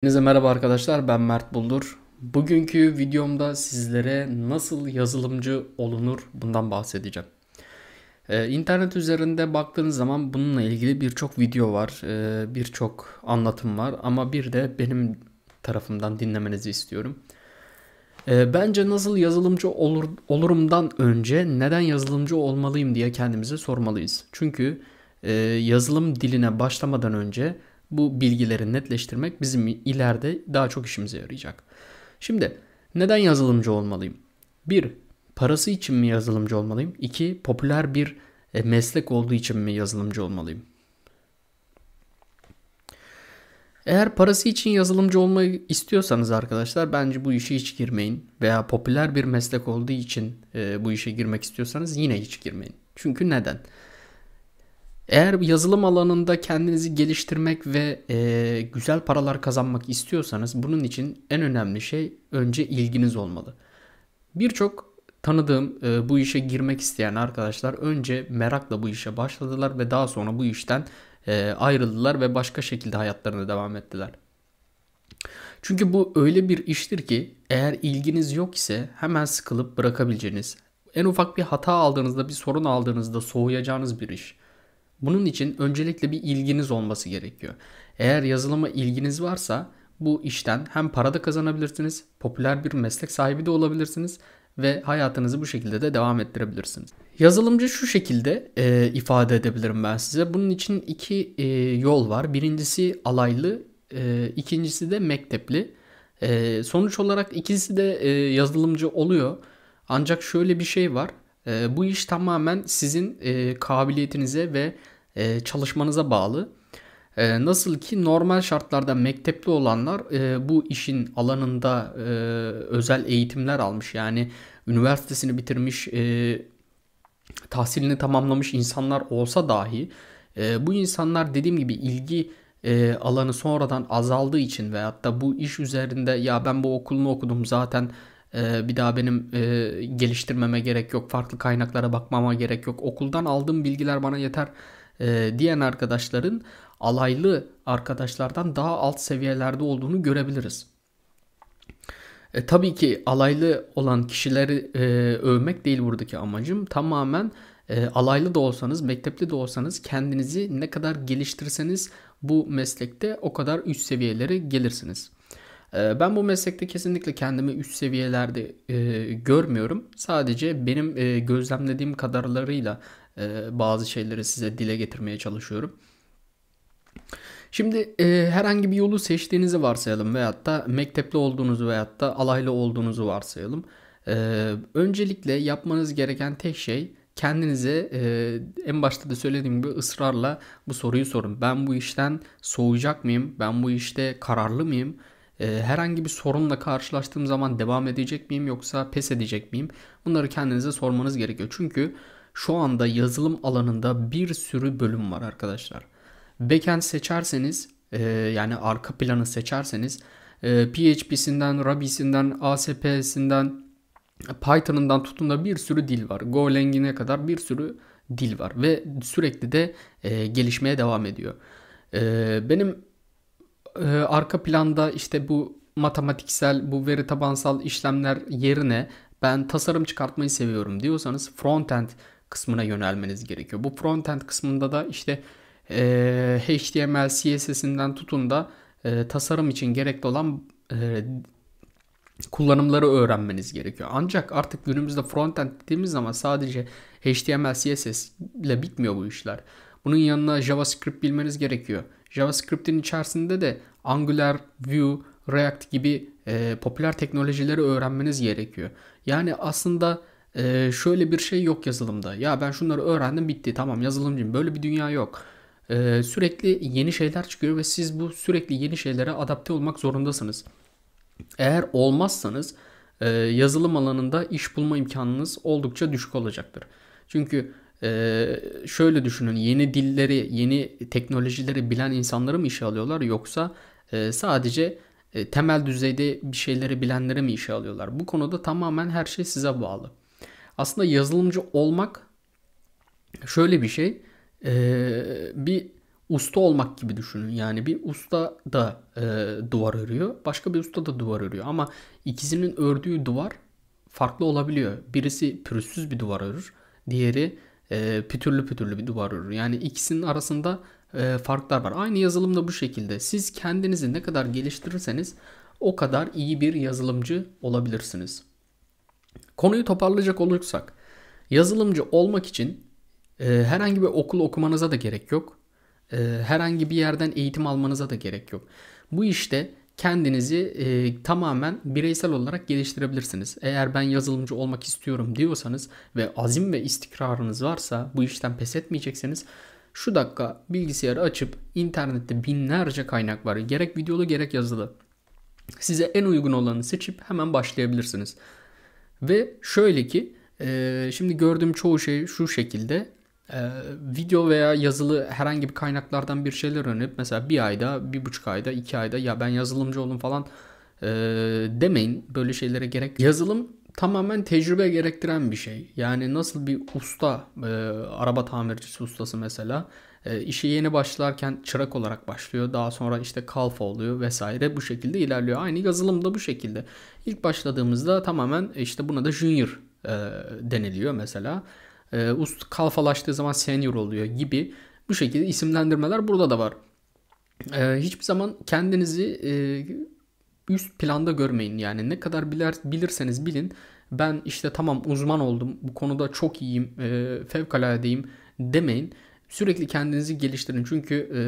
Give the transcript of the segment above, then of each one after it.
Hepinize merhaba arkadaşlar ben Mert Buldur. Bugünkü videomda sizlere nasıl yazılımcı olunur bundan bahsedeceğim. Ee, internet üzerinde baktığınız zaman bununla ilgili birçok video var, ee, birçok anlatım var ama bir de benim tarafımdan dinlemenizi istiyorum. Ee, bence nasıl yazılımcı olur, olurumdan önce neden yazılımcı olmalıyım diye kendimize sormalıyız. Çünkü e, yazılım diline başlamadan önce bu bilgileri netleştirmek bizim ileride daha çok işimize yarayacak. Şimdi neden yazılımcı olmalıyım? 1. Parası için mi yazılımcı olmalıyım? 2. Popüler bir e, meslek olduğu için mi yazılımcı olmalıyım? Eğer parası için yazılımcı olmayı istiyorsanız arkadaşlar bence bu işe hiç girmeyin. Veya popüler bir meslek olduğu için e, bu işe girmek istiyorsanız yine hiç girmeyin. Çünkü neden? Eğer yazılım alanında kendinizi geliştirmek ve e, güzel paralar kazanmak istiyorsanız bunun için en önemli şey önce ilginiz olmalı. Birçok tanıdığım e, bu işe girmek isteyen arkadaşlar önce merakla bu işe başladılar ve daha sonra bu işten e, ayrıldılar ve başka şekilde hayatlarına devam ettiler. Çünkü bu öyle bir iştir ki eğer ilginiz yok ise hemen sıkılıp bırakabileceğiniz, en ufak bir hata aldığınızda, bir sorun aldığınızda soğuyacağınız bir iş. Bunun için öncelikle bir ilginiz olması gerekiyor. Eğer yazılıma ilginiz varsa bu işten hem para da kazanabilirsiniz, popüler bir meslek sahibi de olabilirsiniz ve hayatınızı bu şekilde de devam ettirebilirsiniz. Yazılımcı şu şekilde e, ifade edebilirim ben size. Bunun için iki e, yol var. Birincisi alaylı, e, ikincisi de mektepli. E, sonuç olarak ikisi de e, yazılımcı oluyor. Ancak şöyle bir şey var. E, bu iş tamamen sizin e, kabiliyetinize ve e, çalışmanıza bağlı. E, nasıl ki normal şartlarda mektepli olanlar e, bu işin alanında e, özel eğitimler almış. Yani üniversitesini bitirmiş, e, tahsilini tamamlamış insanlar olsa dahi e, bu insanlar dediğim gibi ilgi e, alanı sonradan azaldığı için veyahut da bu iş üzerinde ya ben bu okulunu okudum zaten e, bir daha benim e, geliştirmeme gerek yok, farklı kaynaklara bakmama gerek yok, okuldan aldığım bilgiler bana yeter e, diyen arkadaşların alaylı arkadaşlardan daha alt seviyelerde olduğunu görebiliriz. E, tabii ki alaylı olan kişileri e, övmek değil buradaki amacım. Tamamen e, alaylı da olsanız, mektepli de olsanız kendinizi ne kadar geliştirseniz bu meslekte o kadar üst seviyelere gelirsiniz. E, ben bu meslekte kesinlikle kendimi üst seviyelerde e, görmüyorum. Sadece benim e, gözlemlediğim kadarlarıyla e, bazı şeyleri size dile getirmeye çalışıyorum. Şimdi e, herhangi bir yolu seçtiğinizi varsayalım veyahut da mektepli olduğunuzu veyahut da alaylı olduğunuzu varsayalım. E, öncelikle yapmanız gereken tek şey kendinize e, en başta da söylediğim gibi ısrarla bu soruyu sorun. Ben bu işten soğuyacak mıyım? Ben bu işte kararlı mıyım? E, herhangi bir sorunla karşılaştığım zaman devam edecek miyim yoksa pes edecek miyim? Bunları kendinize sormanız gerekiyor. Çünkü şu anda yazılım alanında bir sürü bölüm var arkadaşlar. Backend seçerseniz e, yani arka planı seçerseniz e, PHP'sinden, Ruby'sinden, ASP'sinden, Python'ından tutun da bir sürü dil var. Golang'ine kadar bir sürü dil var ve sürekli de e, gelişmeye devam ediyor. Benim e, arka planda işte bu matematiksel, bu veri tabansal işlemler yerine ben tasarım çıkartmayı seviyorum diyorsanız frontend kısmına yönelmeniz gerekiyor. Bu frontend kısmında da işte e, HTML, CSS'inden tutun da e, tasarım için gerekli olan e, kullanımları öğrenmeniz gerekiyor. Ancak artık günümüzde frontend dediğimiz zaman sadece HTML, CSS ile bitmiyor bu işler. Bunun yanına JavaScript bilmeniz gerekiyor. JavaScript'in içerisinde de Angular, Vue, React gibi e, popüler teknolojileri öğrenmeniz gerekiyor. Yani aslında e, şöyle bir şey yok yazılımda. Ya ben şunları öğrendim bitti tamam yazılımcıyım. Böyle bir dünya yok. E, sürekli yeni şeyler çıkıyor ve siz bu sürekli yeni şeylere adapte olmak zorundasınız. Eğer olmazsanız e, yazılım alanında iş bulma imkanınız oldukça düşük olacaktır. Çünkü e, şöyle düşünün yeni dilleri, yeni teknolojileri bilen insanları mı işe alıyorlar yoksa e, sadece e, temel düzeyde bir şeyleri bilenleri mi işe alıyorlar? Bu konuda tamamen her şey size bağlı. Aslında yazılımcı olmak şöyle bir şey. E, bir usta olmak gibi düşünün. Yani bir usta da e, duvar örüyor, başka bir usta da duvar örüyor. Ama ikisinin ördüğü duvar farklı olabiliyor. Birisi pürüzsüz bir duvar örür, diğeri e, pütürlü pütürlü bir duvar örür. Yani ikisinin arasında e, farklar var. Aynı yazılımda bu şekilde. Siz kendinizi ne kadar geliştirirseniz o kadar iyi bir yazılımcı olabilirsiniz. Konuyu toparlayacak olursak, yazılımcı olmak için e, herhangi bir okul okumanıza da gerek yok. E, herhangi bir yerden eğitim almanıza da gerek yok. Bu işte kendinizi e, tamamen bireysel olarak geliştirebilirsiniz. Eğer ben yazılımcı olmak istiyorum diyorsanız ve azim ve istikrarınız varsa bu işten pes etmeyecekseniz şu dakika bilgisayarı açıp internette binlerce kaynak var. Gerek videolu gerek yazılı. Size en uygun olanı seçip hemen başlayabilirsiniz. Ve şöyle ki e, şimdi gördüğüm çoğu şey şu şekilde. E, video veya yazılı herhangi bir kaynaklardan bir şeyler öğrenip mesela bir ayda, bir buçuk ayda, iki ayda ya ben yazılımcı oldum falan e, demeyin. Böyle şeylere gerek. Yazılım tamamen tecrübe gerektiren bir şey. Yani nasıl bir usta, e, araba tamircisi ustası mesela e, işe yeni başlarken çırak olarak başlıyor. Daha sonra işte kalfa oluyor vesaire bu şekilde ilerliyor. Aynı yazılım da bu şekilde. İlk başladığımızda tamamen işte buna da junior e, deniliyor mesela. E, ust kalfalaştığı zaman senior oluyor gibi bu şekilde isimlendirmeler burada da var. E, hiçbir zaman kendinizi e, üst planda görmeyin. Yani ne kadar bilir, bilirseniz bilin. Ben işte tamam uzman oldum. Bu konuda çok iyiyim. E, fevkaladeyim demeyin. Sürekli kendinizi geliştirin. Çünkü e,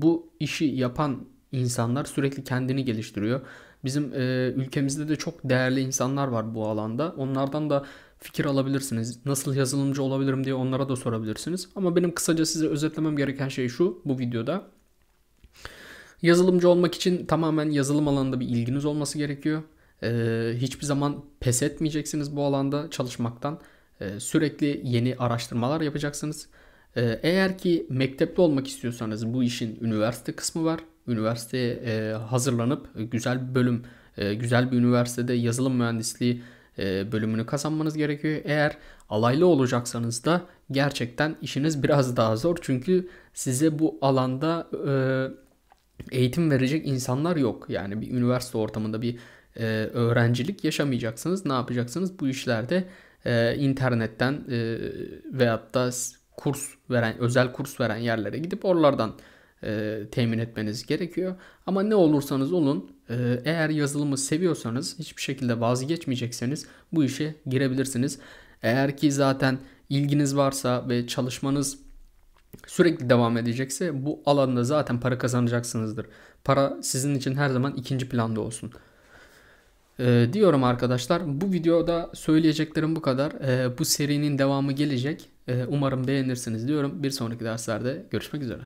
bu işi yapan insanlar sürekli kendini geliştiriyor. Bizim e, ülkemizde de çok değerli insanlar var bu alanda. Onlardan da fikir alabilirsiniz. Nasıl yazılımcı olabilirim diye onlara da sorabilirsiniz. Ama benim kısaca size özetlemem gereken şey şu bu videoda. Yazılımcı olmak için tamamen yazılım alanında bir ilginiz olması gerekiyor. Ee, hiçbir zaman pes etmeyeceksiniz bu alanda çalışmaktan. Ee, sürekli yeni araştırmalar yapacaksınız. Ee, eğer ki mektepte olmak istiyorsanız bu işin üniversite kısmı var. Üniversiteye e, hazırlanıp güzel bir bölüm, e, güzel bir üniversitede yazılım mühendisliği bölümünü kazanmanız gerekiyor. Eğer alaylı olacaksanız da gerçekten işiniz biraz daha zor. Çünkü size bu alanda eğitim verecek insanlar yok. Yani bir üniversite ortamında bir öğrencilik yaşamayacaksınız. Ne yapacaksınız? Bu işlerde internetten veyahut da kurs veren, özel kurs veren yerlere gidip oralardan e, temin etmeniz gerekiyor. Ama ne olursanız olun e, eğer yazılımı seviyorsanız hiçbir şekilde vazgeçmeyecekseniz bu işe girebilirsiniz. Eğer ki zaten ilginiz varsa ve çalışmanız sürekli devam edecekse bu alanda zaten para kazanacaksınızdır. Para sizin için her zaman ikinci planda olsun. Ee, diyorum arkadaşlar bu videoda söyleyeceklerim bu kadar. Ee, bu serinin devamı gelecek. Ee, umarım beğenirsiniz diyorum. Bir sonraki derslerde görüşmek üzere.